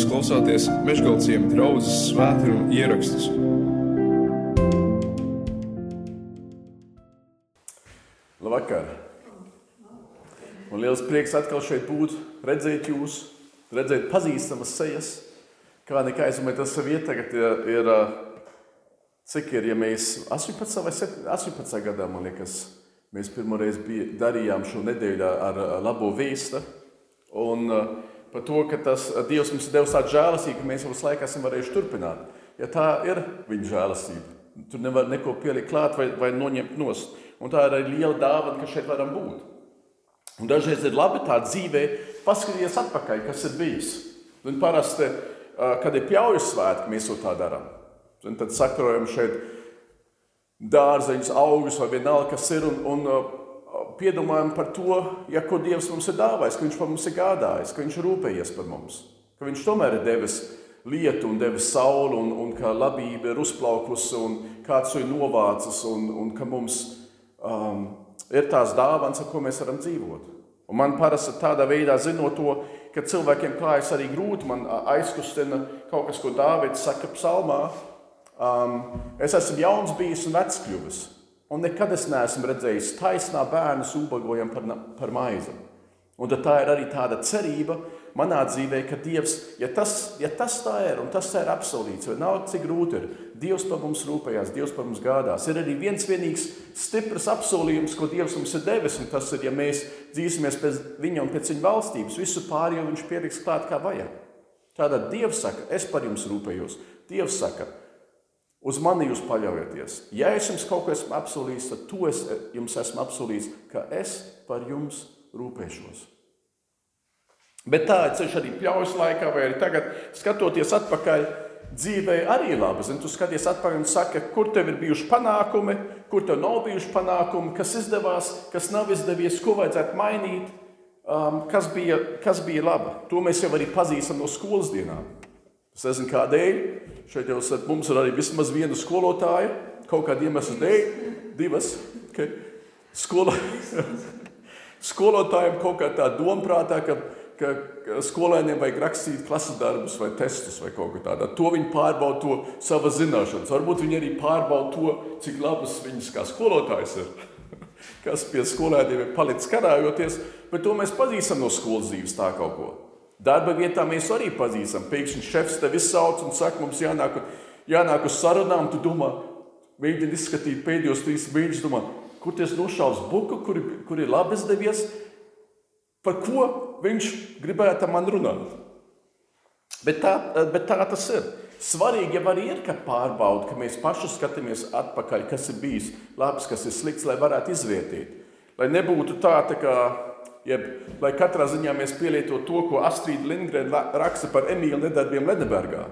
Jūs klausāties Meškāļu draugas svētkrājuma ierakstus. Labvakar! Man liels prieks atkal šeit būt, redzēt jūs, redzēt pazīstamas sejas. Kā nekā aizdomājieties, tas vieta tagad ir, ir, cik ir, ja mēs 18 vai 18 gadā, man liekas, mēs pirmoreiz bija, darījām šo nedēļu ar labo vīstu. Un uh, par to, ka tas Dievs mums ir devis tādu žēlastību, ka mēs jau visu laiku esam varējuši turpināt. Ja tā ir viņa žēlastība, tur nevar neko pielikt klāt vai, vai noņemt nost. Un tā ir arī liela dāvana, ka šeit varam būt. Un dažreiz ir labi tā dzīvē paskatīties atpakaļ, kas ir bijis. Un parasti, kad ir pjauju svētki, mēs to tā darām. Un tad sakrojam šeit dārzeņus, augus vai vienalga, kas ir. Un, un piedomājam par to, ja, ko Dievs mums ir dāvājis, ka Viņš par mums ir gādājis, ka Viņš ir rūpējies par mums, ka Viņš tomēr ir devis lietu un devis sauli, un, un ka labība ir uzplaukusi, un kāds to ir novācis, un, un ka mums um, ir tās dāvāns, ar ko mēs varam dzīvot. Un man parasti tādā veidā zinot to, ka cilvēkiem klājas arī grūti, man aizkustina kaut kas, ko Dāvids saka psalmā. Um, es esmu jauns bijis un vecs kļuvis. Un nekad es neesmu redzējis taisnā bērnu ubagojam par, par maizi. Un tā ir arī tāda cerība manā dzīvē, ka Dievs, ja tas, ja tas tā ir un tas tā ir apsolīts, vai nav cik grūti ir, Dievs par mums rūpējās, Dievs par mums gādās. Ir arī viens vienīgs stiprs apsolījums, ko Dievs mums ir devis, un tas ir, ja mēs dzīsimies pēc viņa un pēc viņa valstības, visu pārējo viņš pieliks klāt kā vajag. Tātad Dievs saka, es par jums rūpējos. Dievs saka, Uz mani jūs paļaujaties. Ja es jums kaut ko esmu apsolījis, tad to es jums esmu apsolījis, ka es par jums rūpēšos. Bet tā ir ceļš arī pļaujas laikā, vai arī tagad, skatoties atpakaļ, dzīvē arī ir labi. Zin, tu skaties atpakaļ un saki, kur tev ir bijuši panākumi, kur tev nav bijuši panākumi, kas izdevās, kas nav izdevies, ko vajadzētu mainīt, um, kas, bija, kas bija labi. To mēs jau arī pazīstam no skolas dienām. Es nezinu, kādēļ. Šeit jau mums ir arī vismaz viena skolotāja, kaut kāda iemesla dēļ, divas. Okay. Skola... Skolotājiem kaut kā tā domprātā, ka, ka skolēniem vajag rakstīt klases darbus vai testus vai kaut ko tādu. To viņi pārbauda to savas zināšanas. Varbūt viņi arī pārbauda to, cik labas viņas kā skolotājs ir. Kas pie skolēniem ir palicis karājoties, bet to mēs pazīstam no skolas dzīves tā kaut ko. Darba vietā mēs arī pazīstam. Pēkšņi šefs tevi izsauc un saka, mums jānāk, jānāk uz sarunām. Tu domā, mēģini izskatīt pēdējos trīs mēnešus, domā, kur tas nošaus buku, kur, kur ir labi izdevies, par ko viņš gribētu man runāt. Bet tā, bet tā tas ir. Svarīgi jau arī ir, ka pārbauda, ka mēs paši skatāmies atpakaļ, kas ir bijis labs, kas ir slikts, lai varētu izvērtīt. Lai nebūtu tā, tā kā Jeb, lai katrā ziņā mēs pielietotu to, ko Astrīda Lindgrēna raksta par Emīlu nedarbiem Lenebergā.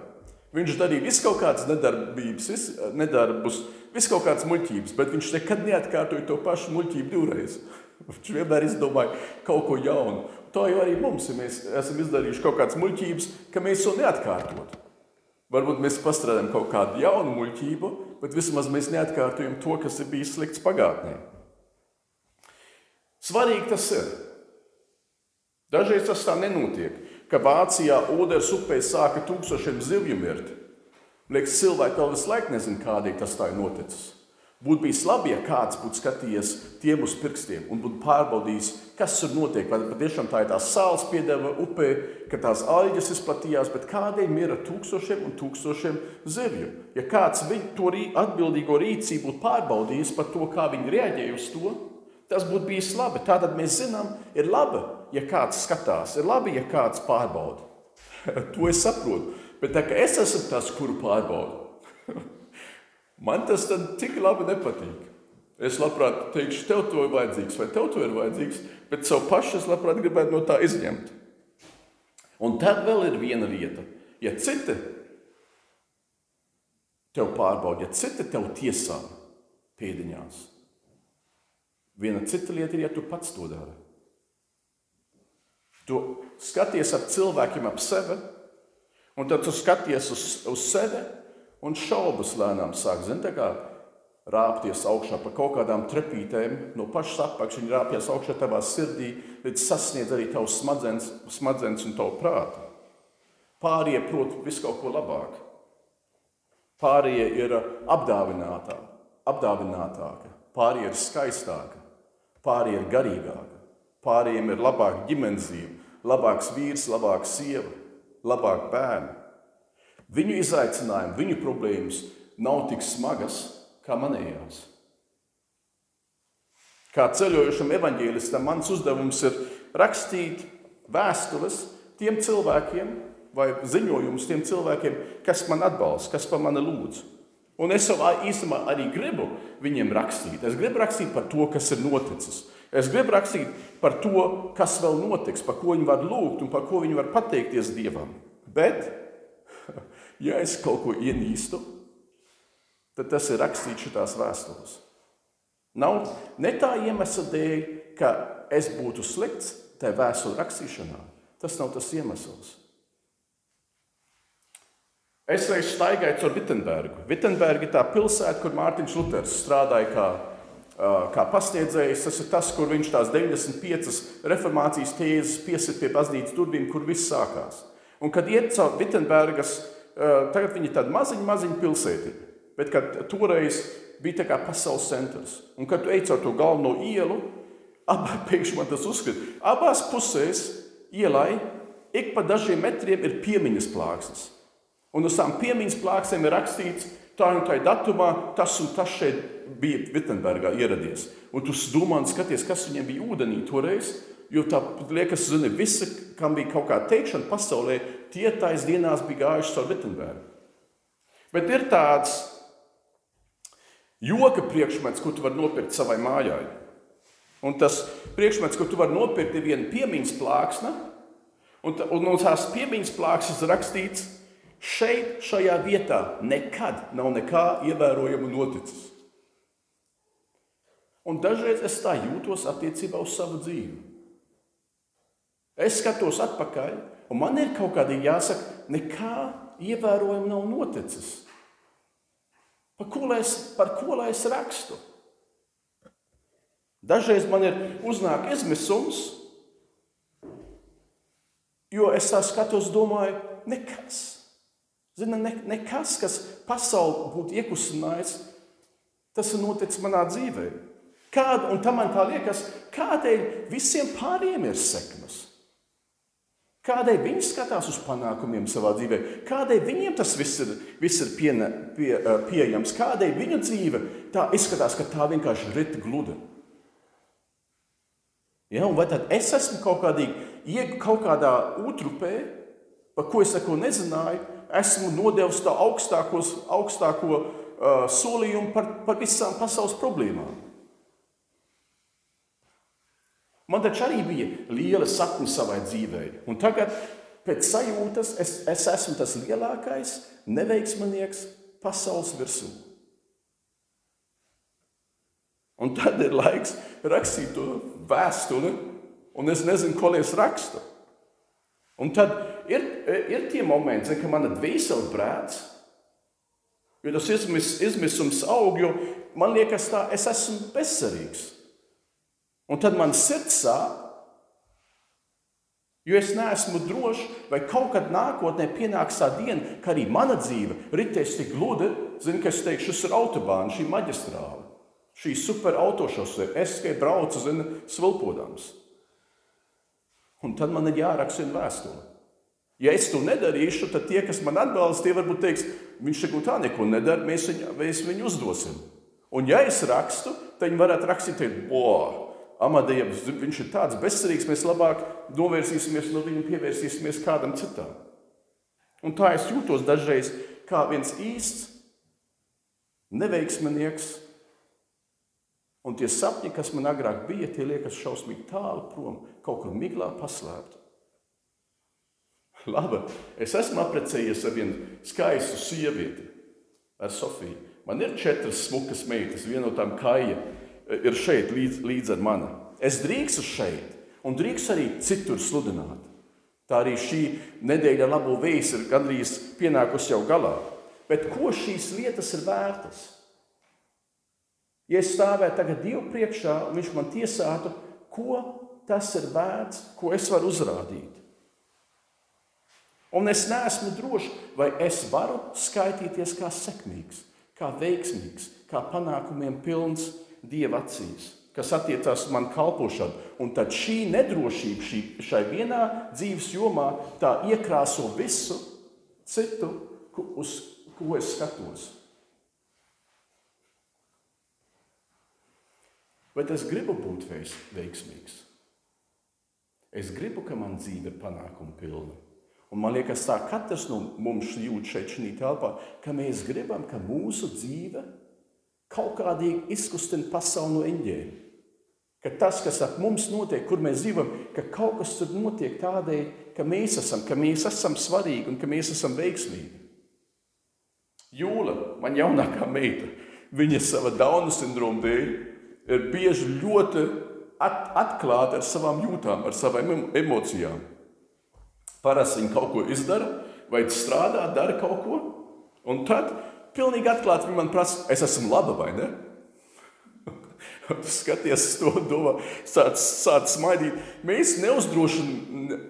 Viņš darīja visu kaut kādas nedarbības, vis, nedarbus, visu kaut kādas muļķības, bet viņš nekad neatkārtoja to pašu muļķību divreiz. Viņš vienmēr izdomāja kaut ko jaunu. Tā jau arī mums, ja mēs esam izdarījuši kaut kādas muļķības, ka mēs to neatkārtotu. Varbūt mēs pastrādājam kaut kādu jaunu muļķību, bet vismaz mēs neatkārtojam to, kas ir bijis slikts pagātnē. Svarīgi tas ir. Dažreiz tas tā nenotiek, ka Vācijā ūdens upē sāka tūkstošiem zivju mirt. Liekas, cilvēki vēl visu laiku nezina, kādēļ tas tā ir noticis. Būtu bijis labi, ja kāds būtu skatījies tiem uz pirkstiem un būtu pārbaudījis, kas tur notiek. Vai patiešām tā ir tā sāls piedeva upē, ka tās aļģes izplatījās, bet kādēļ mira tūkstošiem un tūkstošiem zivju? Ja kāds viņu to atbildīgo rīcību būtu pārbaudījis par to, kā viņi reaģēja uz to, tas būtu bijis labi. Tātad mēs zinām, ir labi ja kāds skatās, ir labi, ja kāds pārbauda. to es saprotu. Bet tā, es esmu tas, kuru pārbaudu, man tas tik labi nepatīk. Es labprāt teikšu, tev to ir vajadzīgs, vai tev to ir vajadzīgs, bet savu pašu es labprāt gribētu no tā izņemt. Un tad vēl ir viena lieta. Ja citi tev pārbauda, ja citi tev tiesā pēdiņās, viena cita lieta ir, ja tu pats to dari. Tu skaties ap cilvēkiem ap sevi, un tad tu skaties uz, uz sevi, un šaubas lēnām sāk zin, rāpties augšā pa kaut kādām trepītēm, no pašas apakšas viņa rāpjas augšā tavā sirdī, līdz sasniedz arī tavs smadzenes, smadzenes un tavu prātu. Pārējie prot visu kaut ko labāku. Pārējie ir apdāvinātā, apdāvinātāki, pārējie ir skaistāki, pārējie ir garīgāki, pārējiem ir labāka ģimenes dzīve, labāks vīrs, labāka sieva, labāka bērni. Viņu izaicinājumi, viņu problēmas nav tik smagas kā manējās. Kā ceļojušam evaņģēlistam, mans uzdevums ir rakstīt vēstules tiem cilvēkiem, vai ziņojumus tiem cilvēkiem, kas man atbalsta, kas par mani lūdz. Un es jau īstenībā arī gribu viņiem rakstīt. Es gribu rakstīt par to, kas ir noticis. Es gribu rakstīt par to, kas vēl notiks, par ko viņi var lūgt un par ko viņi var pateikties Dievam. Bet, ja es kaut ko ienīstu, tad tas ir rakstīts šitās vēstules. Nav ne tā iemesla dēļ, ka es būtu slikts tajā vēstule rakstīšanā. Tas nav tas iemesls. Es reiz staigāju caur Vitsenbergu. Vitsenberga ir tā pilsēta, kur Mārtiņš Luters strādāja kā, kā pasniedzējs. Tas ir tas, kur viņš tās 95 reformācijas tēzes piesit pie baznīcas durvīm, kur viss sākās. Un kad iet caur Vitsenbergas, tagad viņi ir tāda maziņa, maziņa pilsētiņa, bet kad toreiz bija tā kā pasaules centrs. Un kad tu ej caur to galveno ielu, abās pēkšņi man tas uzskata, abās pusēs ielai ik pa dažiem metriem ir piemiņas plāksnes. Un uz tām piemiņas plāksnēm ir rakstīts, tā un tā datumā tas un tas šeit bija Vitsenburgā ieradies. Un tu domā, skaties, kas viņiem bija ūdenī toreiz. Jo tā liekas, zini, visi, kam bija kaut kāda teikšana pasaulē, tie tais dienās bija gājuši caur Vitsenburgu. Bet ir tāds joka priekšmets, ko tu vari nopirkt savai mājai. Un tas priekšmets, ko tu vari nopirkt, ir viena piemiņas plāksne. Un, un uz tās piemiņas plāksnes rakstīts, Šeit, šajā vietā, nekad nav nekā ievērojama noticis. Un dažreiz es tā jūtos attiecībā uz savu dzīvi. Es skatos atpakaļ, un man ir kaut kādi jāsaka, nekā ievērojama nav noticis. Par ko lai es, par ko lai es rakstu? Dažreiz man ir uznāk izmisums, jo es tā skatos, domāju, nekas. Zina, ne, nekas, kas pasauli būtu iekustinājis, tas ir noticis manā dzīvē. Kāda, un tam man tā liekas, kādēļ visiem pārējiem ir sekmes? Kādēļ viņi skatās uz panākumiem savā dzīvē? Kādēļ viņiem tas viss ir, viss ir piena, pie, pieejams? Kādēļ viņu dzīve tā izskatās, ka tā vienkārši ir rita gluda? Ja, vai tad es esmu kaut, kādī, kaut kādā utrupē, par ko es neko nezināju, esmu nodevis to augstākos, augstāko uh, solījumu par, par visām pasaules problēmām. Man taču arī bija liela sapņa savai dzīvē. Un tagad, pēc sajūtas, es, es esmu tas lielākais neveiksminieks pasaules virsū. Un tad ir laiks rakstīt to vēstuli, un es nezinu, ko es rakstu. Un tad ir, ir tie momenti, kad mana dvēsele brēc, jo tas izmis, izmisums aug, jo man liekas, tā es esmu bezcerīgs. Un tad man sirds sāp, jo es neesmu drošs, vai kaut kad nākotnē pienāks tā diena, ka arī mana dzīve ritēs tik gludi, zinu, ka es teikšu, šis ir autobāna, šī maģistrāle, šī superautošose, es tikai braucu, zinu, svilpodams. Un tad man ir jāraksta vēstule. Ja es to nedarīšu, tad tie, kas man atbalsta, tie varbūt teiks, viņš šeit tā neko nedara, mēs viņu, mēs viņu uzdosim. Un ja es rakstu, tad viņi varētu rakstīt, o, Amadejams, viņš ir tāds bezcerīgs, mēs labāk novērsīsimies no viņa un pievērsīsimies kādam citam. Un tā es jūtos dažreiz kā viens īsts neveiksminieks, Un tie sapņi, kas man agrāk bija, tie liekas šausmīgi tālu prom, kaut kur miglā paslēpti. Labi, es esmu apprecējies ar vienu skaistu sievieti, ar Sofiju. Man ir četras smukas meitas, viena no tām kāja ir šeit līdz, līdz ar mani. Es drīkstu šeit, un drīkstu arī citur sludināt. Tā arī šī nedēļa labo vējas ir gandrīz pienākusi jau galā. Bet ko šīs lietas ir vērtas? Ja es stāvētu tagad Dievu priekšā, un Viņš man tiesātu, ko tas ir vērts, ko es varu uzrādīt. Un es neesmu drošs, vai es varu skaitīties kā sekmīgs, kā veiksmīgs, kā panākumiem pilns Dieva acīs, kas attiecās uz manu kalpošanu. Un tad šī nedrošība šī, šai vienā dzīves jomā iekrāso visu citu, uz ko es skatos. Bet es gribu būt veiksmīgs. Es gribu, ka man dzīve ir panākuma pilna. Un man liekas, tā katrs no mums jūt šeit, šajā telpā, ka mēs gribam, ka mūsu dzīve kaut kādīgi izkustina pasauli no eņģēļa. Ka tas, kas ap mums notiek, kur mēs dzīvojam, ka kaut kas tur notiek tādēļ, ka mēs esam, ka mēs esam svarīgi un ka mēs esam veiksmīgi. Jūla, man jaunākā meita, viņa sava Dauna sindroma dēļ ir bieži ļoti at, atklāta ar savām jūtām, ar savām emocijām. Parasti viņi kaut ko izdara, vai strādā, dara kaut ko, un tad pilnīgi atklāti viņi man prasa, es esmu laba vai ne? Skaties to, domā, sāc, sāc smaidīt. Mēs, neuzdrošin,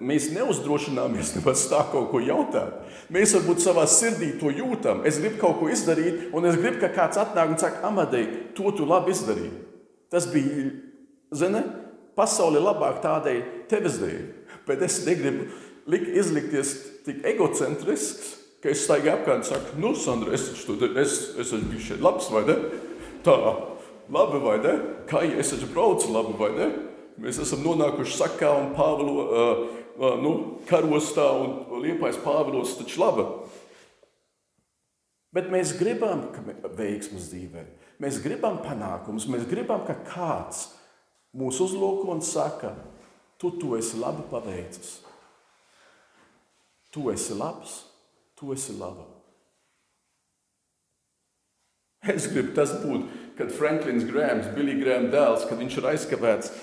mēs neuzdrošināmies nemaz tā kaut ko jautāt. Mēs varbūt savā sirdī to jūtam. Es gribu kaut ko izdarīt, un es gribu, ka kāds atnāk un saka, Amadei, to tu labi izdarīji. Tas bija, zini, pasaule labāk tādēļ tevis dēļ. Bet es negribu lik, izlikties tik egocentrisks, ka es staigāju apkārt un saku, nu, Sandra, es, es, es, es esmu bijis šeit labs, vai ne? Tā, labi, vai ne? Kā ja es taču braucu labi, vai ne? Mēs esam nonākuši sakā un Pāvilo, uh, uh, nu, karostā un liepais Pāvilos taču labi. Bet mēs gribam veiksmus dzīvē. Mēs gribam panākumus. Mēs gribam, ka kāds mūs uzlūko un saka, tu to esi labi paveicis. Tu esi labs, tu esi laba. Es gribu tas būt, kad Franklins Grāms, Billy Grāms dēls, kad viņš ir aizkavēts,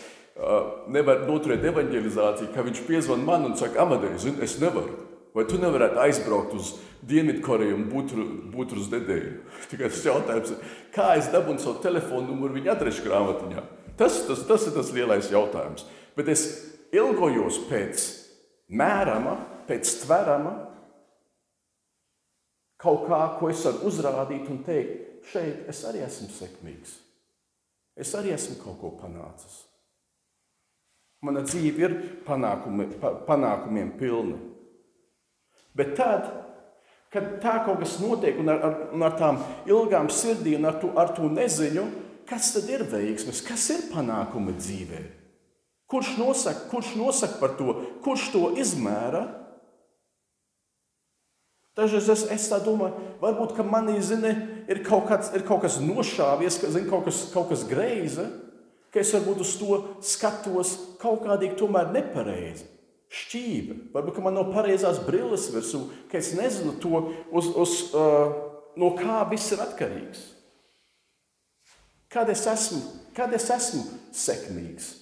nevar noturēt evanģelizāciju, ka viņš piezvan man un saka, Amadei, zini, es nevaru. Vai tu nevarētu aizbraukt uz Dienvidkoreju un būt, būt uz dedēju? Tikai tas jautājums ir, kā es dabūnu savu telefonu numuru viņa adrešu grāmatiņā? Tas, tas, tas ir tas lielais jautājums. Bet es ilgojos pēc mērama, pēc tverama, kaut kā, ko es varu uzrādīt un teikt, šeit es arī esmu sekmīgs. Es arī esmu kaut ko panācis. Mana dzīve ir panākumi, pa, panākumiem pilna. Bet tad, kad tā kaut kas notiek un ar, ar, un ar tām ilgām sirdīm, ar, tu, ar to neziņu, kas tad ir veiksmes, kas ir panākumi dzīvē? Kurš nosaka, kurš nosaka par to, kurš to izmēra? Dažreiz es, es tā domāju, varbūt manī zini, ir, kaut kāds, ir kaut kas nošāvies, ka, zini, kaut, kas, kaut kas greizi, ka es varbūt uz to skatos kaut kādīgi tomēr nepareizi šķība. Varbūt man nav pareizās brilles virsū, ka es nezinu to, uz, uz, uh, no kā viss ir atkarīgs. Kad es esmu, kad es esmu sekmīgs,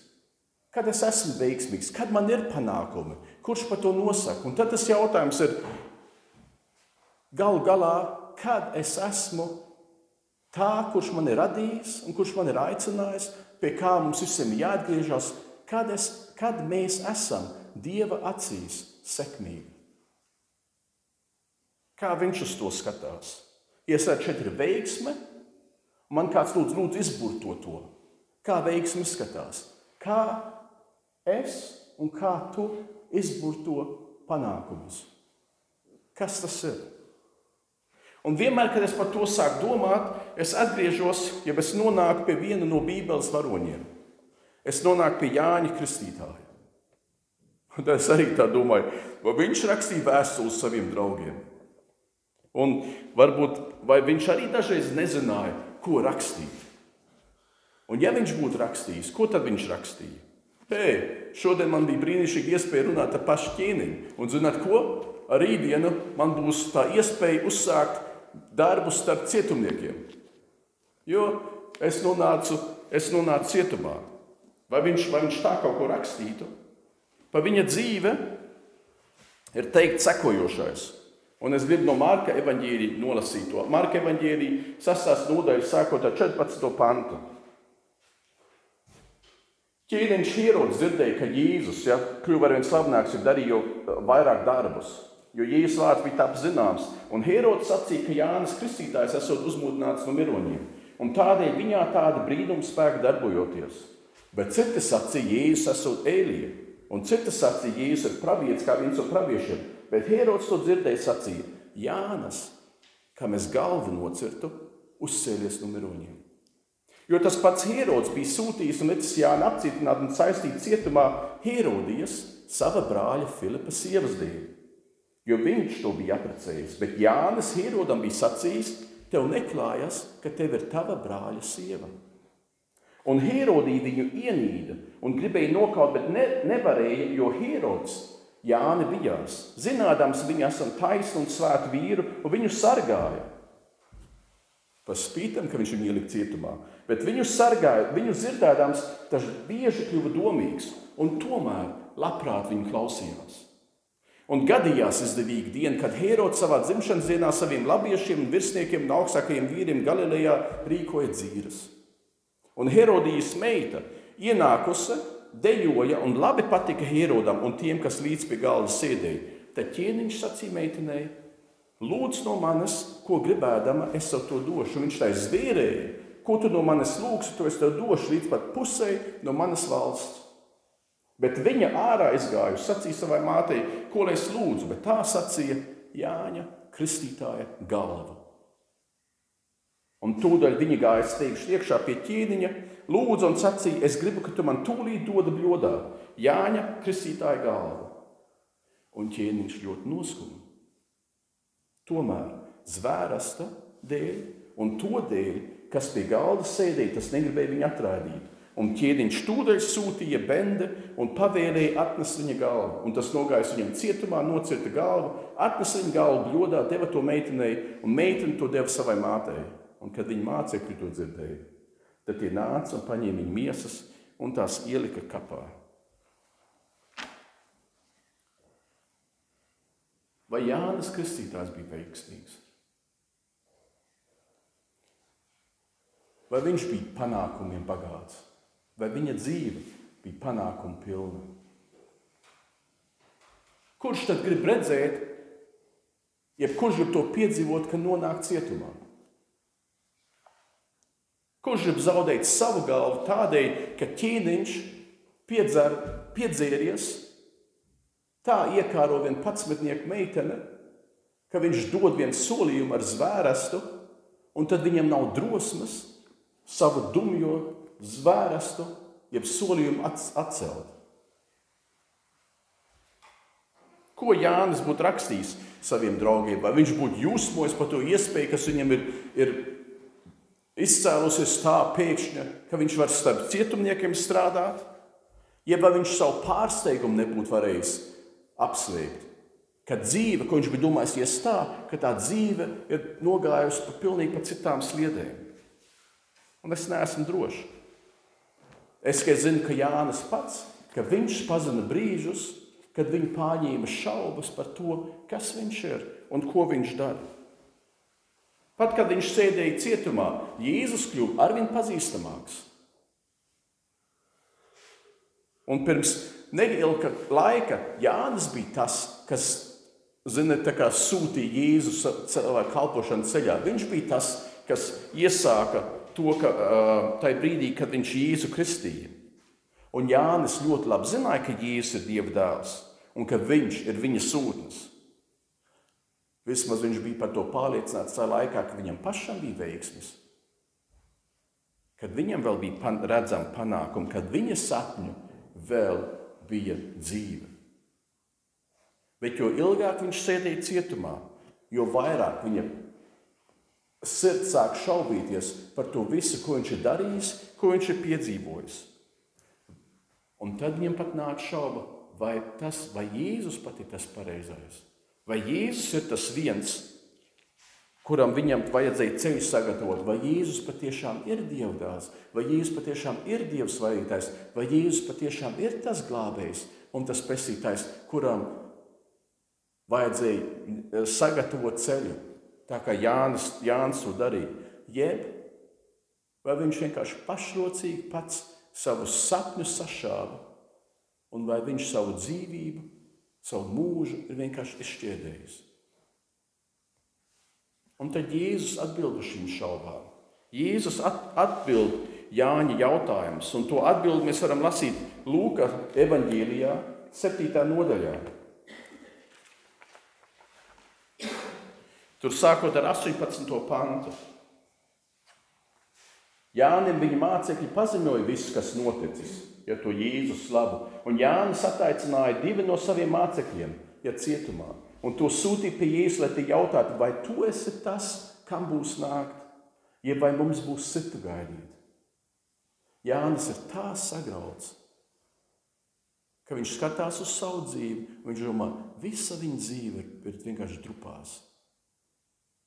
kad es esmu veiksmīgs, kad man ir panākumi, kurš par to nosaka. Un tad tas jautājums ir, galu galā, kad es esmu tā, kurš man ir radījis un kurš man ir aicinājis, pie kā mums visiem jāatgriežas, kad, es, kad mēs esam Dieva acīs sekmīgi. Kā viņš uz to skatās? Iesēt šeit ir veiksme, man kāds lūdzu, lūdzu izburto to. Kā veiksme izskatās? Kā es un kā tu izburto panākumus? Kas tas ir? Un vienmēr, kad es par to sāku domāt, es atgriežos, ja es nonāku pie viena no Bībeles varoņiem. Es nonāku pie Jāņa Kristītāja. Un tad es arī tā domāju, vai viņš rakstīja vēstules saviem draugiem. Un varbūt viņš arī dažreiz nezināja, ko rakstīt. Un ja viņš būtu rakstījis, ko tad viņš rakstīja? Hei, šodien man bija brīnišķīga iespēja runāt ar pašu ķēniņu. Un zināt ko? Rītdienu man būs tā iespēja uzsākt darbu starp cietumniekiem. Jo es nonācu, es nonācu cietumā. Vai viņš, vai viņš tā kaut ko rakstītu? Par viņa dzīve ir teikt sekojošais. Un es gribu no Marka evaņģēlīja nolasīt to. Marka evaņģēlīja sastāvs nodaļa sākot ar 14. pantu. Ķīniņš Hierods dzirdēja, ka Jēzus ja, kļuva ar vien slavenāks, ir darījis vairāk darbus. jo Jēzus vārds bija taps zināms, un Herods sacīja, ka Jānis Kristītājs esot uzmodināts no miroņiem, un tādēļ viņā tāda brīnuma spēka darbojoties. Bet citi sacīja, Jēzus esot Ēlija, un citi sacīja, Jēzus ir pravietis kā viens no praviešiem, bet Herods to dzirdēja sacīja, Jānis, kam es galvu nocirtu, uzsēlies no miroņiem. Jo tas pats Herods bija sūtījis un licis Jānu apcietināt un saistīt cietumā Herodijas sava brāļa Filipa sievas dēļ. Jo viņš to bija apprecējis, bet Jānis Herodam bija sacījis, tev neklājas, ka tev ir tava brāļa sieva. Un Herodija viņu ienīda un gribēja nokaut, bet ne, nevarēja, jo Herods Jāni bijās. Zinādams, viņa esam taisnu un svētu vīru, un viņu sargāja. Par spītam, ka viņš viņu ielika cietumā. Bet viņu sargāja, viņu dzirdēdams, tas bieži kļuva domīgs, un tomēr labprāt viņu klausījās. Un gadījās izdevīga diena, kad Herods savā dzimšanas dienā saviem labiešiem un virsniekiem un augstākajiem vīriem Galilejā rīkoja dzīves. Un Herodijas meita ienākusi, dejoja un labi patika Herodam un tiem, kas līdz pie galda sēdēja. Tad ķēniņš sacīja meitenei, Lūdz no manis, ko gribēdama, es tev to došu. Viņš tai zvērēja, ko tu no manis lūgsi, to es tev došu līdz pat pusē no manas valsts. Bet viņa ārā izgāja, sacīja savai mātei, ko lai es lūdzu, bet tā sacīja Jāņa Kristītāja galva. Un tūdaļ viņa gāja steigšļi iekšā pie ķīniņa, lūdza un sacīja, es gribu, ka tu man tūlīt dod bļodā Jāņa Kristītāja galvu. Un ķīniņš ļoti noskuma. Tomēr zvērsta dēļ un to dēļ, kas pie galda sēdēja, tas negribēja viņu atraidīt. Un ķēniņš tūdaļ sūtīja bende un pavēlēja atnest viņa galvu. Un tas nogājis viņam cietumā, nocirta galvu, atnesa viņa galvu bļodā, deva to meitenei, un meitene to deva savai mātei. Un kad viņa mācekļi to dzirdēja, tad tie nāca un paņēma viņa miesas un tās ielika kapā. Vai Jānis Kristītājs bija veiksmīgs? Vai viņš bija panākumiem bagāts, vai viņa dzīve bija panākumu pilna? Kurš tad grib redzēt, jebkurš grib to piedzīvot, ka nonāk cietumā? Kurš grib zaudēt savu galvu tādēļ, ka ķīniņš piedzer, piedzēries Tā iekāro viena patsmetnieka meitene, ka viņš dod vienu solījumu ar zvērestu, un tad viņam nav drosmes savu dumjo zvērestu, jeb solījumu atcelt. Ko Jānis būtu rakstījis saviem draugiem? Vai viņš būtu jūsmojis par to iespēju, kas viņam ir, ir izcēlusies tā pēkšņi, ka viņš var starp cietumniekiem strādāt? Jeb viņš savu pārsteigumu nebūtu varējis apsveikt. Ka dzīve, ko viņš bija domājis, ies tā, ka tā dzīve ir nogājusi pa pilnīgi pa citām sliedēm. Un es neesmu drošs. Es tikai zinu, ka Jānis pats, ka viņš pazina brīžus, kad viņu pārņēma šaubas par to, kas viņš ir un ko viņš dara. Pat kad viņš sēdēja cietumā, Jēzus kļuva arvien pazīstamāks. Un pirms neilga laika Jānis bija tas, kas zina, sūtīja Jēzu savā kalpošanas ceļā. Viņš bija tas, kas iesāka to, ka tajā brīdī, kad viņš Jēzu kristīja. Un Jānis ļoti labi zināja, ka Jēzus ir Dieva dēls un ka viņš ir viņa sūtnis. Vismaz viņš bija par to pārliecināts tajā laikā, kad viņam pašam bija veiksmis. Kad viņam vēl bija redzama panākuma, kad viņa sapņu vēl bija dzīve. Bet jo ilgāk viņš sēdēja cietumā, jo vairāk viņa sirds sāk šaubīties par to visu, ko viņš ir darījis, ko viņš ir piedzīvojis. Un tad viņam pat nāca šauba, vai, tas, vai Jēzus pat ir tas pareizais, vai Jēzus ir tas viens, kuram viņam vajadzēja ceļu sagatavot, vai Jēzus patiešām ir Dievdārs, vai Jēzus patiešām ir Dievs vaītājs, vai Jēzus patiešām ir tas glābējs un tas pesītājs, kuram vajadzēja eh, sagatavot ceļu, tā kā Jānis, Jānis to darīja. Jeb, vai viņš vienkārši pašrocīgi pats savus sapņus sašāva, un vai viņš savu dzīvību, savu mūžu ir vienkārši izšķiedējis. Un tad Jēzus atbild uz šīm šaubām. Jēzus atbild Jāņa jautājumus, un to atbildi mēs varam lasīt Lūkas evanģīlijā, 7. nodaļā. Tur sākot ar 18. pantu. Jānim viņa mācekļi paziņoja visu, kas noticis, ja to Jēzus slavu. Un Jānis ataicināja divi no saviem mācekļiem, ja cietumā. Un to sūtīja pie Jēzus, lai te jautātu, vai tu esi tas, kam būs nākt, jeb vai mums būs citu gaidīt. Jānis ir tā sagrauts, ka viņš skatās uz savu dzīvi, un viņš domā, visa viņa dzīve ir vienkārši drupās.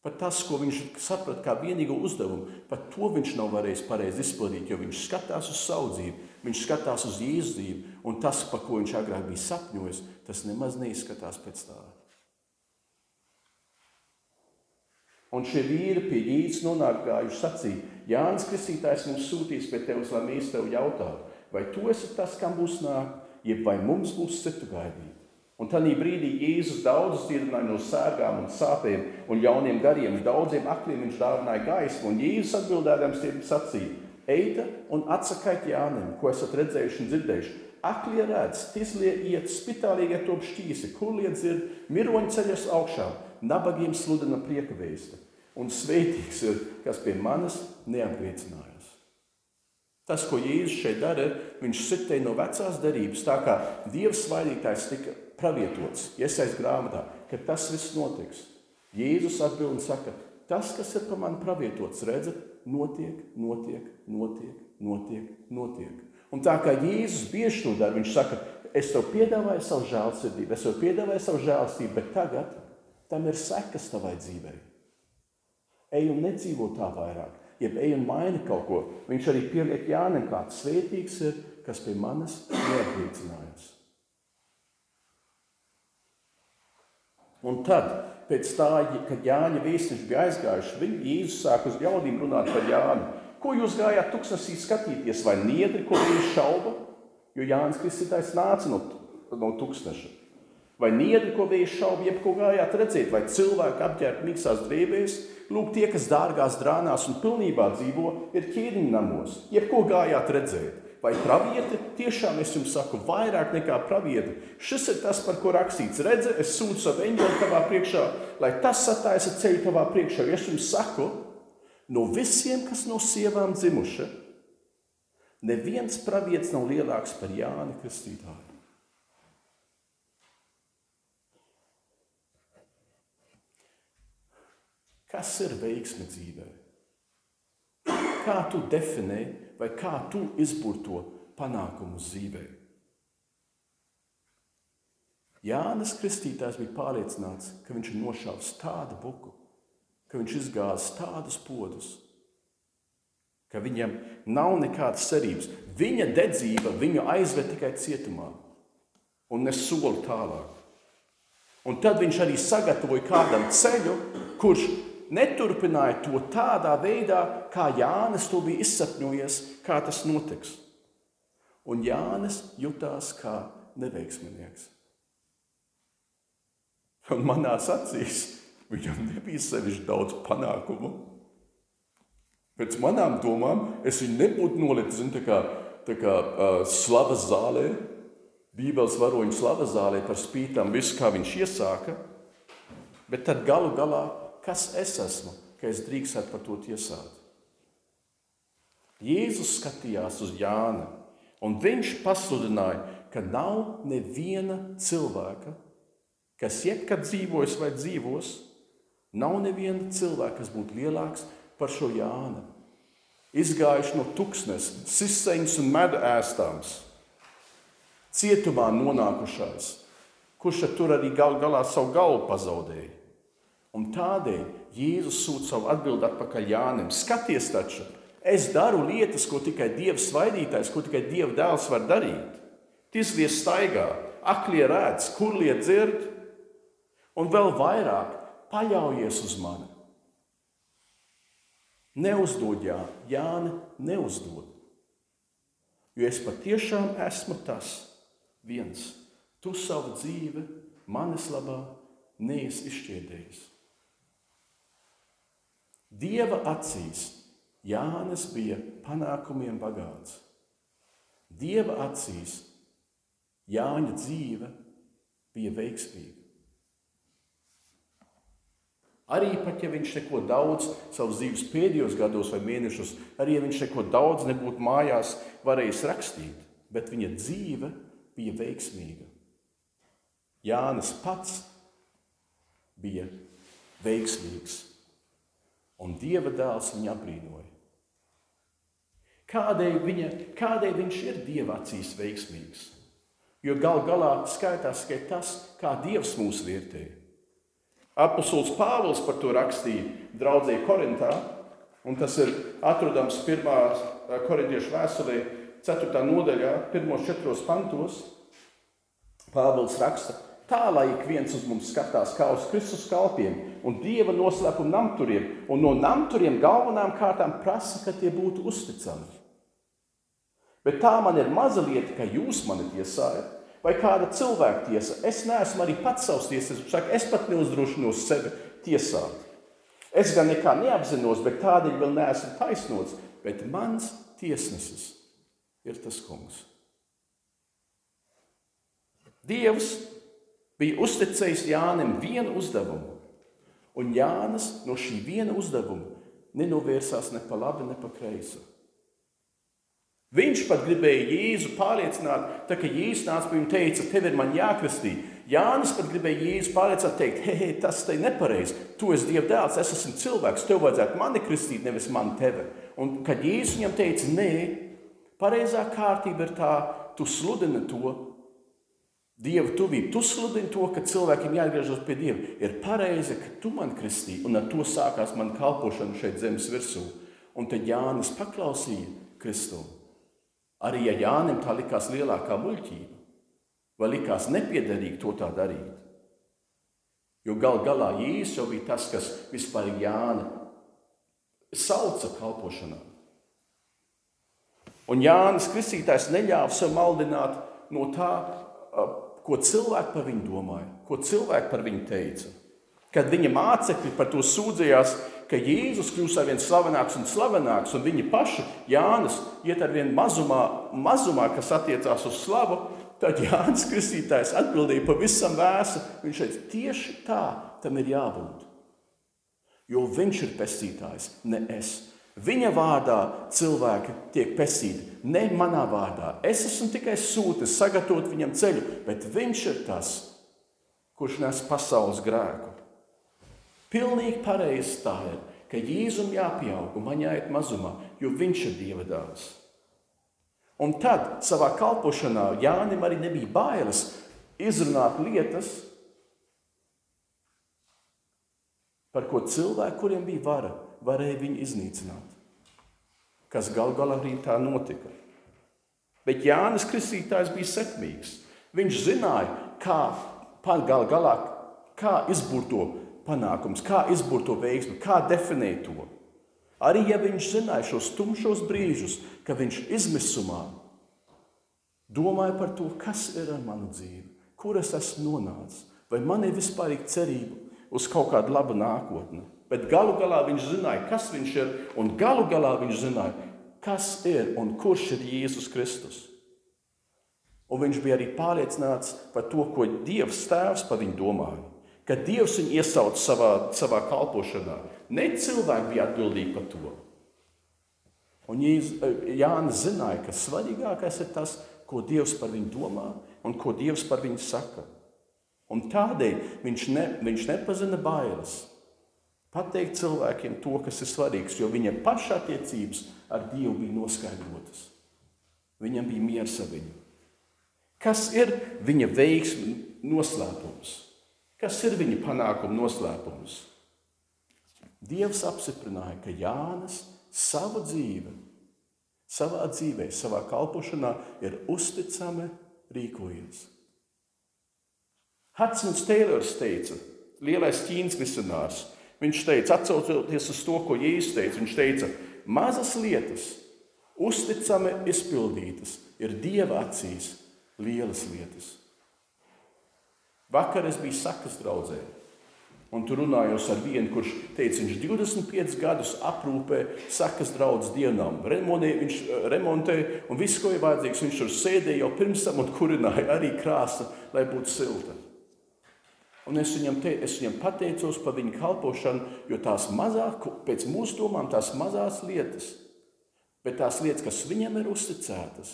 Pat tas, ko viņš saprata kā vienīgo uzdevumu, pat to viņš nav varējis pareizi izpildīt, jo viņš skatās uz savu dzīvi, viņš skatās uz Jēzus dzīvi, un tas, par ko viņš agrāk bija sapņojis, tas nemaz neizskatās pēc tā. Un šie vīri pie Jēzus nonāk gājuši sacīja, Jānis Kristītājs mums sūtīs pie tevis, lai mēs tev jautātu, vai tu esi tas, kam būs nāk, jeb vai mums būs citu gaidīt. Un tajā brīdī Jēzus daudzus dziedināja no sērgām un sāpēm un jauniem gariem. Daudziem akliem viņš dāvināja gaismu, un Jēzus atbildēdams tiem sacīja: Eita un atsakiet Jānim, ko esat redzējuši un dzirdējuši. Aklie redz, tizlie iet, spitālīgi top šķīsi, kurlie dzird, miroņi ceļas augšā, nabagiem sludina prieka vēsta. Un svētīgs ir, kas pie manis neapgriecinājās. Tas, ko Jēzus šeit dara, viņš sitēja no vecās derības, tā kā Dievs svaidītājs tika pravietots, iesaist grāmatā, ka tas viss notiks. Jēzus atbild un saka, tas, kas ir par mani pravietots, redzat, notiek, notiek, notiek, notiek, notiek. Un tā kā Jēzus bieži to dara, viņš saka, es tev piedāvāju savu žēlsirdību, es tev piedāvāju savu žēlstību, bet tagad tam ir sekas tavai dzīvei. Ej un nedzīvo tā vairāk, jeb ej un maini kaut ko. Viņš arī pieliek Jānim, kāds svētīgs ir, kas pie manis neapliecinājās. Un tad, pēc tā, kad Jāņa viesiņš bija aizgājuši, viņi Jēzus sāk uz ļaudīm runāt par Jānu. Ko jūs gājāt tuksnesī skatīties, vai niedri, ko viņš šauba? Jo Jānis Kristītājs nāca no, no tūkstneša. Vai niedri, ko viņš šauba, jeb ko gājāt redzēt, vai cilvēki apģērbti miksās drēbēs, lūk, tie, kas dārgās drānās un pilnībā dzīvo, ir ķēniņa namos, jeb ko gājāt redzēt vai pravieti, tiešām es jums saku, vairāk nekā pravieti. Šis ir tas, par ko rakstīts. Redzi, es sūtu savu eņģeli tavā priekšā, lai tas sataisa ceļu tavā priekšā. Es jums saku, no visiem, kas no sievām dzimuši, neviens pravietis nav lielāks par Jāni Kristītāju. Kas ir veiksme dzīvē? Kā tu definē vai kā tu izburto panākumu dzīvē. Jānis Kristītājs bija pārliecināts, ka viņš ir nošāvis tādu buku, ka viņš izgāzis tādus podus, ka viņam nav nekādas cerības. Viņa dedzība viņu aizved tikai cietumā un ne soli tālāk. Un tad viņš arī sagatavoja kādam ceļu, kurš neturpināja to tādā veidā, kā Jānis to bija izsapņojies, kā tas notiks. Un Jānis jutās kā neveiksminieks. Un manā acīs viņam nebija sevišķi daudz panākumu. Pēc manām domām es viņu nebūtu nolicis tā kā, tā kā uh, slavas zālē, Bībeles varoņu slavas zālē par spītām, visu kā viņš iesāka. Bet tad galu galā Kas es esmu, ka es drīkstētu par to tiesāt? Jēzus skatījās uz Jānu, un viņš pasludināja, ka nav neviena cilvēka, kas jebkad dzīvojis vai dzīvos, nav neviena cilvēka, kas būtu lielāks par šo Jānu. Izgājuši no tuksnes, siseņas un medu ēstāms, cietumā nonākušais, kurš tur arī gal galā savu galvu pazaudēja. Un tādēļ Jēzus sūta savu atbildi atpakaļ Jānim. Skaties, taču, es daru lietas, ko tikai Dievs svaidītājs, ko tikai Dieva dēls var darīt. Tizlie staigā, aklie redz, kurlie dzird, un vēl vairāk paļaujies uz mani. Neuzdod jā, Jāni, neuzdod. Jo es patiešām esmu tas viens. Tu savu dzīvi manis labā neesi izšķiedējis. Dieva acīs Jānis bija panākumiem bagāts. Dieva acīs Jāņa dzīve bija veiksmīga. Arī pat ja viņš neko daudz savas dzīves pēdējos gados vai mēnešos, arī ja viņš neko daudz nebūtu mājās varējis rakstīt, bet viņa dzīve bija veiksmīga. Jānis pats bija veiksmīgs, un Dieva dēls viņu apbrīnoja. Kādēļ, viņa, kādēļ viņš ir Dieva acīs veiksmīgs? Jo gal galā skaitās tikai tas, kā Dievs mūs vērtē. Apostols Pāvils par to rakstīja draudzē Korintā, un tas ir atrodams 1. korintiešu vēsturē, 4. nodaļā, 1. pantos. Pāvils raksta, tā lai ik viens uz mums skatās kā uz Kristus kalpiem un Dieva noslēpumu namturiem, un no namturiem galvenām kārtām prasa, ka tie būtu uzticami. Bet tā man ir maza lieta, ka jūs mani tiesājat, vai kāda cilvēka tiesa. Es neesmu arī pats savs tiesas, saka, es pat neuzdrošinos sevi tiesāt. Es gan nekā neapzinos, bet tādēļ vēl neesmu taisnots, bet mans tiesnesis ir tas kungs. Dievs bija uzticējis Jānim vienu uzdevumu, un Jānis no šī viena uzdevuma nenovērsās ne pa labi, ne pa kreisi. Viņš pat gribēja Jēzu pārliecināt, tā, ka Jēzus nāca pie viņa un teica, tev ir man jākristī. Jānis pat gribēja Jēzu pārliecināt, teikt, hei, hei tas te ir nepareizi. Tu esi Dieva dēls, es esmu cilvēks, tev vajadzētu mani kristīt, nevis man tevi. Un kad Jēzus viņam teica, nē, pareizā kārtība ir tā, tu sludini to. Dieva tuvība, tu sludini to, ka cilvēkiem jāatgriežas pie Dieva. Ir pareizi, ka tu man kristīji, un ar to sākās mana kalpošana šeit zemes virsū. Un tad Jānis paklausīja Kristumu. Arī ja Jānim tā likās lielākā muļķība, vai likās nepiederīgi to tā darīt. Jo gal galā Jēzus jau bija tas, kas vispār Jāni sauca kalpošanā. Un Jānis Kristītājs neļāva sev maldināt no tā, ko cilvēki par viņu domāja, ko cilvēki par viņu teica. Kad viņa mācekļi par to sūdzējās, ka Jēzus kļūs ar vien slavenāks un slavenāks, un viņi paši, Jānis, iet ar vien mazumā, mazumā, kas attiecās uz slavu, tad Jānis Kristītājs atbildīja pavisam vēsu. Viņš teica, tieši tā tam ir jābūt. Jo viņš ir pestītājs, ne es. Viņa vārdā cilvēki tiek pestīti, ne manā vārdā. Es esmu tikai sūtis, sagatavot viņam ceļu, bet viņš ir tas, kurš nes pasaules grēku. Pilnīgi pareizi tā ir, ka Jēzum jāpieaug un man jāiet mazumā, jo viņš ir Dieva dēls. Un tad savā kalpošanā Jānim arī nebija bailes izrunāt lietas, par ko cilvēki, kuriem bija vara, varēja viņu iznīcināt. Kas gal galā arī tā notika. Bet Jānis Kristītājs bija sekmīgs. Viņš zināja, kā gal galā, kā izbūt to panākums, kā izbūt to veiksmi, kā definēt to. Arī ja viņš zināja šos tumšos brīžus, ka viņš izmisumā domāja par to, kas ir ar manu dzīvi, kur es esmu nonācis, vai man ir vispār cerība uz kaut kādu labu nākotni. Bet galu galā viņš zināja, kas viņš ir, un galu galā viņš zināja, kas ir un kurš ir Jēzus Kristus. Un viņš bija arī pārliecināts par to, ko Dievs Tēvs par viņu domāja ka Dievs viņu iesauca savā, savā kalpošanā. Ne cilvēki bija atbildīgi par to. Un Jānis zināja, ka svarīgākais ir tas, ko Dievs par viņu domā un ko Dievs par viņu saka. Un tādēļ viņš, ne, viņš nepazina bailes. Pateikt cilvēkiem to, kas ir svarīgs, jo viņa paša attiecības ar Dievu bija noskaidrotas. Viņam bija miers ar viņu. Kas ir viņa veiksmi noslēpums? Kas ir viņa panākuma noslēpums? Dievs apstiprināja, ka Jānis savu dzīvi, savā dzīvē, savā kalpošanā ir uzticami rīkojies. Hudsons Teilors teica, lielais ķīnas misionārs, viņš teica, atcaucoties uz to, ko Jēzus teica, viņš teica, mazas lietas, uzticami izpildītas, ir Dieva acīs lielas lietas. Vakar es biju sakas draudzē. Un tur runājos ar vienu, kurš teica, viņš 25 gadus aprūpē sakas draudzes dienām. Remonē, viņš eh, remontē un viss, ko ir vajadzīgs, viņš tur sēdēja jau pirms tam un kurināja arī krāsa, lai būtu silta. Un es viņam, te, es viņam pateicos par viņa kalpošanu, jo tās mazāk, pēc mūsu domām, tās mazās lietas, bet tās lietas, kas viņam ir uzticētas,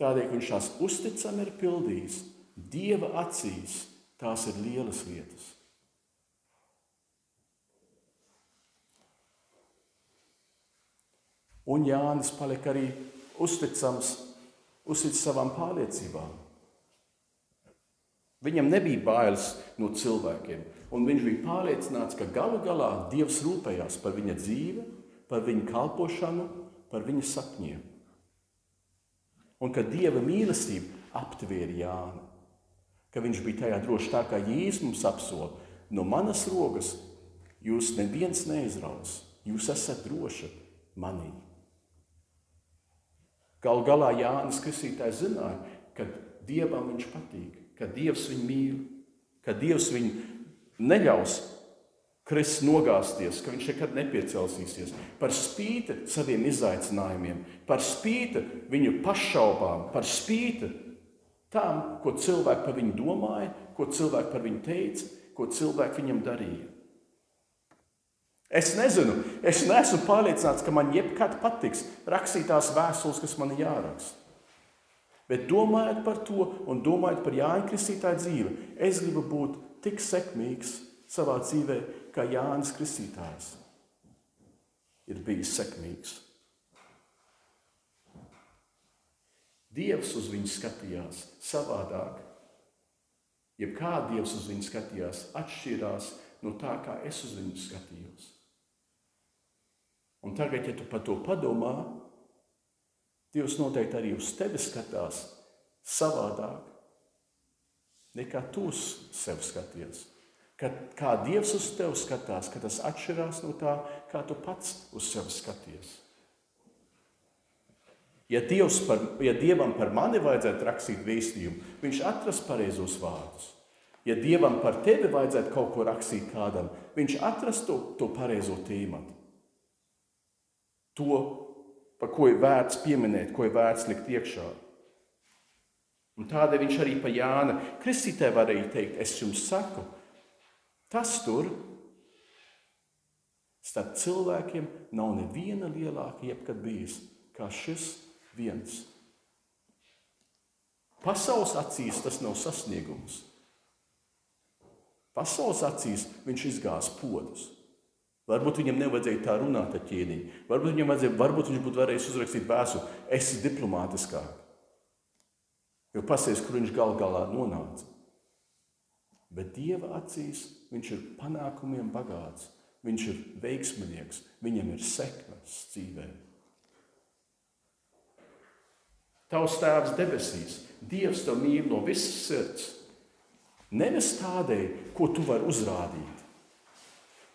tādēļ, ka viņš tās uzticami ir pildījis, Dieva acīs tās ir lielas lietas. Un Jānis palika arī uzticams, uzticams savām pārliecībām. Viņam nebija bailes no cilvēkiem, un viņš bija pārliecināts, ka galu galā Dievs rūpējās par viņa dzīvi, par viņa kalpošanu, par viņa sapņiem. Un ka Dieva mīlestība aptvēra Jānu, ka viņš bija tajā droši tā, kā Jēzus mums apsola. No manas rokas jūs neviens neizraus, jūs esat droši manī. Galu galā Jānis Kristītājs zināja, ka Dievam viņš patīk, ka Dievs viņu mīl, ka Dievs viņu neļaus krist nogāzties, ka viņš nekad nepiecelsies. Par spīti saviem izaicinājumiem, par spīti viņu pašaubām, par spīti tam, ko cilvēki par viņu domāja, ko cilvēki par viņu teica, ko cilvēki viņam darīja. Es nezinu, es neesmu pārliecināts, ka man jebkad patiks rakstīt tās vēstules, kas man jāraksta. Bet domājot par to un domājot par Jāņa Kristītāja dzīvi, es gribu būt tik sekmīgs savā dzīvē, kā Jānis Kristītājs ir bijis sekmīgs. Dievs uz viņu skatījās savādāk. Jebkā Dievs uz viņu skatījās, atšķirās no tā, kā es uz viņu skatījos. Un tagad, ja tu par to padomā, Dievs noteikti arī uz tevi skatās savādāk nekā tu uz sevi skaties. Kad, kā Dievs uz tevi skatās, ka tas atšķirās no tā, kā tu pats uz sevi skaties. Ja, par, ja Dievam par mani vajadzētu rakstīt vēstījumu, viņš atrast pareizos vārdus. Ja Dievam par tevi vajadzētu kaut ko rakstīt kādam, viņš atrast to, to pareizo tēmatu to, par ko ir vērts pieminēt, ko ir vērts likt iekšā. Un tādēļ viņš arī pa Jāna Kristītē varēja teikt, es jums saku, tas tur starp cilvēkiem nav neviena lielāka jebkad bijis kā šis viens. Pasaules acīs tas nav sasniegums. Pasaules acīs viņš izgāz podus. Varbūt viņam nevajadzēja tā runāt ar ķēniņu. Varbūt viņam vajadzēja, varbūt viņš būtu varējis uzrakstīt vēstuli, es esmu diplomātiskāk. Jo pasies, kur viņš gal galā nonāca. Bet Dieva acīs viņš ir panākumiem bagāts, viņš ir veiksminieks, viņam ir sekmes dzīvē. Tavs tēvs debesīs, Dievs tev mīl no visas sirds. Nevis tādēļ, ko tu vari uzrādīt,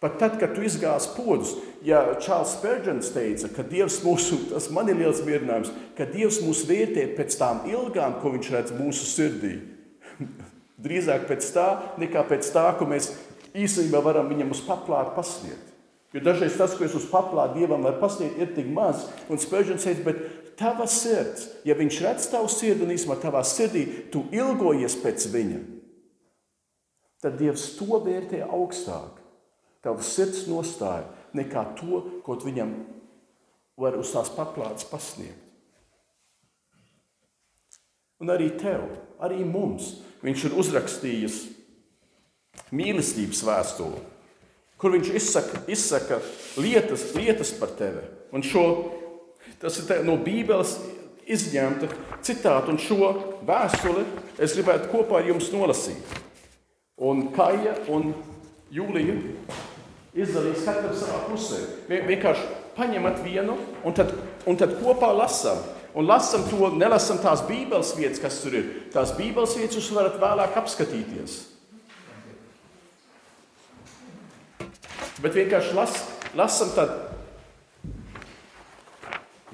Pat tad, kad tu izgāzi podus, ja Čārls Spērģents teica, ka Dievs mūsu, tas man ir liels mierinājums, ka Dievs mūs vērtē pēc tām ilgām, ko viņš redz mūsu sirdī. Drīzāk pēc tā, nekā pēc tā, ko mēs īstenībā varam viņam uz paplātu pasniegt. Jo dažreiz tas, ko es uz paplātu Dievam varu pasniegt, ir tik maz. Un Spērģents teica, bet tava sirds, ja viņš redz tavu sirdi un īstenībā tavā sirdī, tu ilgojies pēc viņa, tad Dievs to vērtē augstāk tavs sirds nostāja, nekā to, ko viņam var uz tās paplātes pasniegt. Un arī tev, arī mums, viņš ir uzrakstījis mīlestības vēstuli, kur viņš izsaka, izsaka lietas, lietas par tevi. Un šo, tas ir no Bībeles izņemta citāta, un šo vēstuli es gribētu kopā ar jums nolasīt. Un Kaija un Jūlija izdalīs katram savā pusē. Vienkārši paņemat vienu un tad, un tad kopā lasām. Un lasām to, nelasām tās bībeles vietas, kas tur ir. Tās bībeles vietas jūs varat vēlāk apskatīties. Bet vienkārši las, lasām tad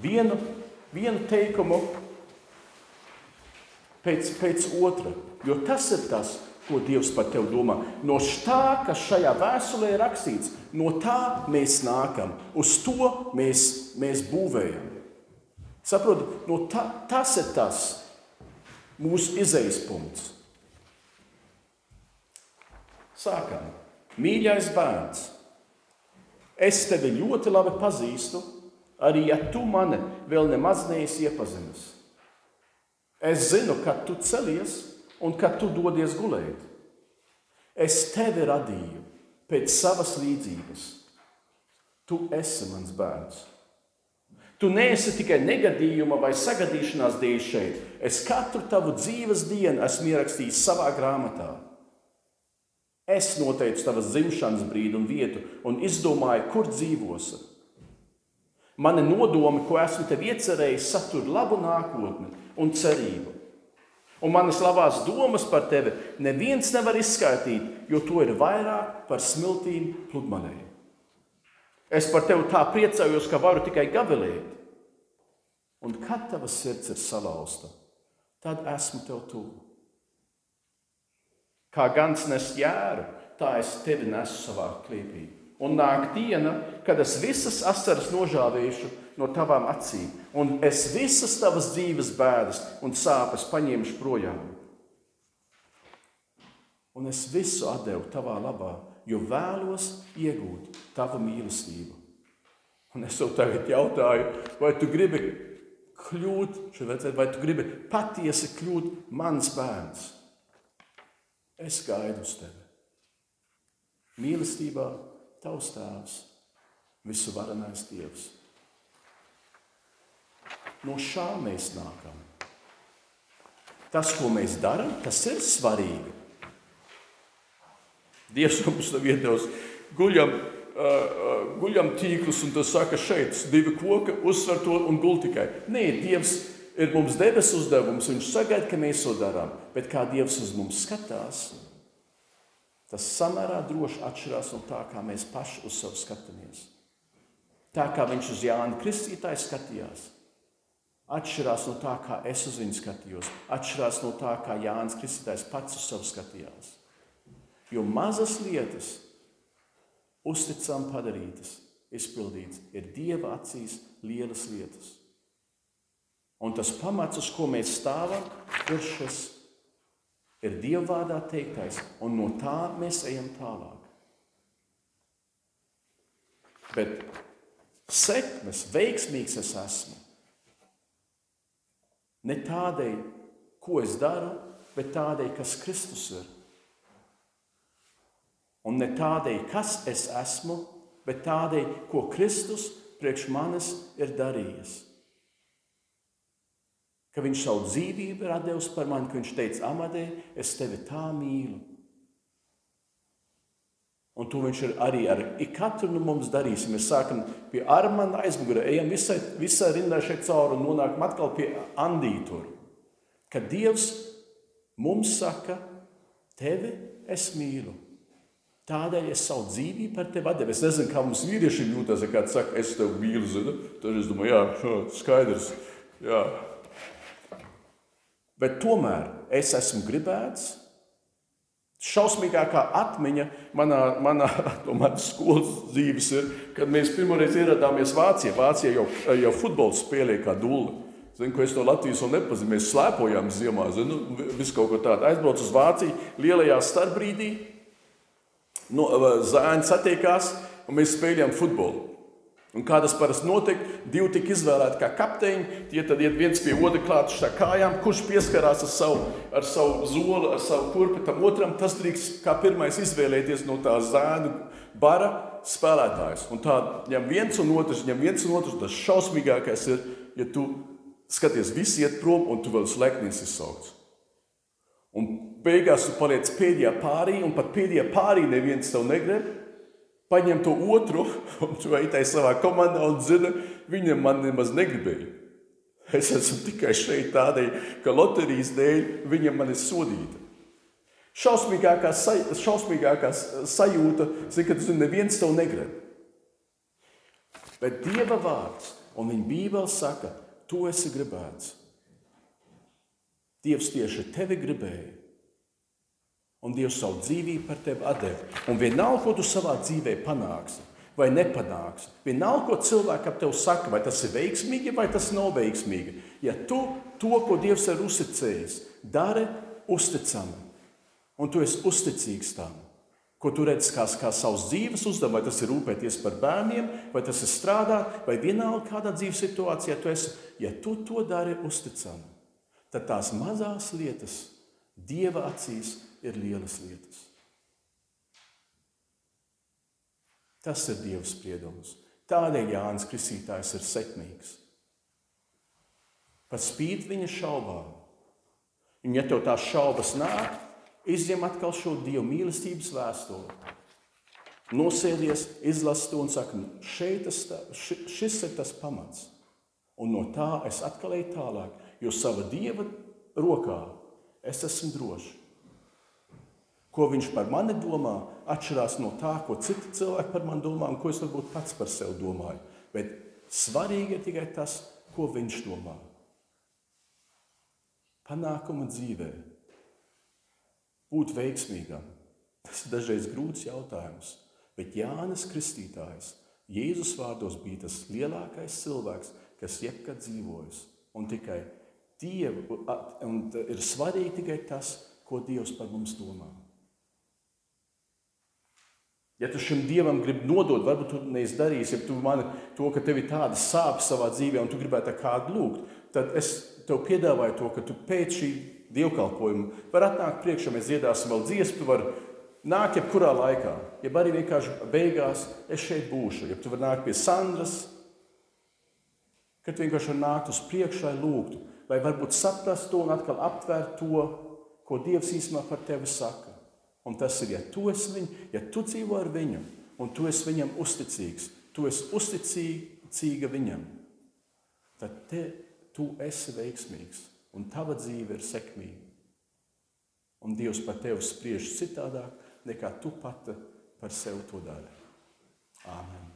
vienu, vienu teikumu pēc, pēc otra. Jo tas ir tas, ko Dievs par tevi domā. No tā, kas šajā vēstulē ir rakstīts, no tā mēs nākam, uz to mēs, mēs būvējam. Saprotiet, no tā, tas ir tas mūsu izējas punkts. Sākam. Mīļais bērns, es tevi ļoti labi pazīstu, arī ja tu mani vēl nemaz neesi iepazinis. Es zinu, kad tu celies un kad tu dodies gulēt. Es tevi radīju pēc savas līdzības. Tu esi mans bērns. Tu neesi tikai negadījuma vai sagadīšanās dēļ šeit. Es katru tavu dzīves dienu esmu ierakstījis savā grāmatā. Es noteicu tavas dzimšanas brīdi un vietu un izdomāju, kur dzīvosi. Mani nodomi, ko esmu tev iecerējis, satur labu nākotni un cerību. Un manas labās domas par tevi neviens nevar izskaidrot, jo to ir vairāk par smiltīm pludmalē. Es par tevi tā priecājos, ka varu tikai gavilēt. Un kad tava sirds ir salauzta, tad esmu tev tuvu. Kā gans nes jēru, tā es tevi nesu savā klīpī. Un nāk diena, kad es visas asaras nožāvēšu no tavām acīm, un es visas tavas dzīves bēdas un sāpes paņemšu projām. Un es visu devu tavā labā, jo vēlos iegūt tavu mīlestību. Un es tev tagad jautāju, vai tu gribi kļūt, vai tu gribi patiesi kļūt mans bērns? Es gaidu uz tevi. Mīlestībā tavs tēvs, visu varenais Dievs. No šā mēs nākam. Tas, ko mēs darām, tas ir svarīgi. Dievs mums nav iedevis guļam, uh, guļam tīklus, un tas saka, šeit divi koki, uzsver to un gul tikai. Nē, Dievs ir mums devis uzdevums, viņš sagaida, ka mēs to darām. Bet kā Dievs uz mums skatās, Tas samērā droši atšķirās no tā, kā mēs paši uz sevi skatāmies. Tā kā viņš uz Jānu Kristītāju skatījās, atšķirās no tā, kā es uz viņu skatījos, atšķirās no tā, kā Jānis Kristītājs pats uz sevi skatījās. Jo mazas lietas, uzticam padarītas, izpildītas, ir Dieva acīs lielas lietas. Un tas pamats, uz ko mēs stāvam, ir šis ir Dievvvārdā teiktais, un no tā mēs ejam tālāk. Bet sekmes, veiksmīgs es esmu. Ne tādēļ, ko es daru, bet tādēļ, kas Kristus ir. Un ne tādēļ, kas es esmu, bet tādēļ, ko Kristus priekš manis ir darījis ka viņš savu dzīvību ir devis par mani, ka viņš teica, Amadē, es tevi tā mīlu. Un to viņš ir arī ar katru no mums darījis. Mēs sākam pie Armāna aizmugurē, ejam visai, visai rindā šeit cauri un nonākam atkal pie Andītura. Kad Dievs mums saka, tevi es mīlu. Tādēļ es savu dzīvību par tevi devu. Es nezinu, kā mums vīriešiem jūtas, kad saka, es tevi mīlu. Zinu? Tad es domāju, jā, skaidrs. Jā, Bet tomēr es esmu gribēts. Šausmīgākā atmiņa manā, manā manas skolas dzīves ir, kad mēs pirmoreiz ieradāmies Vācijā. Vācijā jau, jau futbols spēlēja kā dūle. Zinu, ko es no Latvijas vēl nepazinu. Mēs slēpojām ziemā, zinu, visu kaut ko tādu. Aizbraucu uz Vāciju lielajā starpbrīdī. No, zēni satiekās un mēs spēlējām futbolu. Un kā tas parasti notiek, divi tika izvēlēti kā kapteiņi. Tie tad iet viens pie otra klāt ar kājām, kurš pieskarās ar savu, ar savu zoli, ar savu kurpi tam otram. Tas drīkst kā pirmais izvēlēties no tā zēnu bara spēlētājs. Un tā ņem viens un otrs, ņem viens un otrs. Tas šausmīgākais ir, ja tu skaties, visi iet prom un tu vēl slēgties izsaukts. Un beigās tu paliec pēdējā pārī, un pat pēdējā pārī neviens tev negrib paņem to otru, un tajā savā komandā un zini, viņam man nemaz negribēja. Es esmu tikai šeit tādēļ, ka loterijas dēļ viņam man ir sodīta. Šausmīgākā, saj, šausmīgākā sajūta, zin, ka tu neviens tev negrib. Bet Dieva vārds un viņa bībele saka, tu esi gribēts. Dievs tieši tevi gribēja. Un Dievs savu dzīvību par tevi deva. Un vienalga, ko tu savā dzīvē panāksi vai nepanāksi, vienalga, ko cilvēki ap tevi saka, vai tas ir veiksmīgi vai tas nav veiksmīgi. Ja tu to, ko Dievs ir uzticējis, dari uzticami, un tu esi uzticīgs tam, ko tu redz kā, kā savas dzīves uzdevumu, vai tas ir rūpēties par bērniem, vai tas ir strādāt, vai vienalga kādā dzīves situācijā tu esi, ja tu to dari uzticami, tad tās mazās lietas Dieva acīs ir lielas lietas. Tas ir Dieva spriedums. Tādēļ Jānis Kristītājs ir sekmīgs. Par spīti viņa šaubām. Un, ja tev tās šaubas nāk, izņem atkal šo Dieva mīlestības vēstuli. Nosēdies, izlasi to un saka, nu, šeit tas, šis ir tas pamats. Un no tā es atkal eju tālāk, jo sava Dieva rokā es esmu drošs. Ko viņš par mani domā, atšķirās no tā, ko citi cilvēki par mani domā un ko es varbūt pats par sevi domāju. Bet svarīgi ir tikai tas, ko viņš domā. Panākuma dzīvē, būt veiksmīgam, tas ir dažreiz grūts jautājums. Bet Jānis Kristītājs Jēzus vārdos bija tas lielākais cilvēks, kas jebkad dzīvojis. Un tikai Dievu, un ir svarīgi tikai tas, ko Dievs par mums domā. Ja tu šim dievam gribi nodot, varbūt tu neizdarīsi, ja tu mani to, ka tev ir tāda sāpes savā dzīvē, un tu gribētu kādu lūgt, tad es tev piedāvāju to, ka tu pēc šī dievkalpojuma vari atnākt priekšā, mēs dziedāsim vēl dziesmu, tu vari nākt jebkurā laikā, ja arī vienkārši beigās es šeit būšu, ja tu vari nākt pie Sandras, kad vienkārši var nākt uz priekšu, lai lūgtu, lai varbūt saprast to un atkal aptvērt to, ko Dievs īstenībā par tevi saka. Un tas ir, ja tu esi viņu, ja tu dzīvo ar viņu, un tu esi viņam uzticīgs, tu esi uzticīga viņam, tad te, tu esi veiksmīgs, un tava dzīve ir sekmīga. Un Dievs par tevi spriež citādāk, nekā tu pati par sevi to dari. Āmen!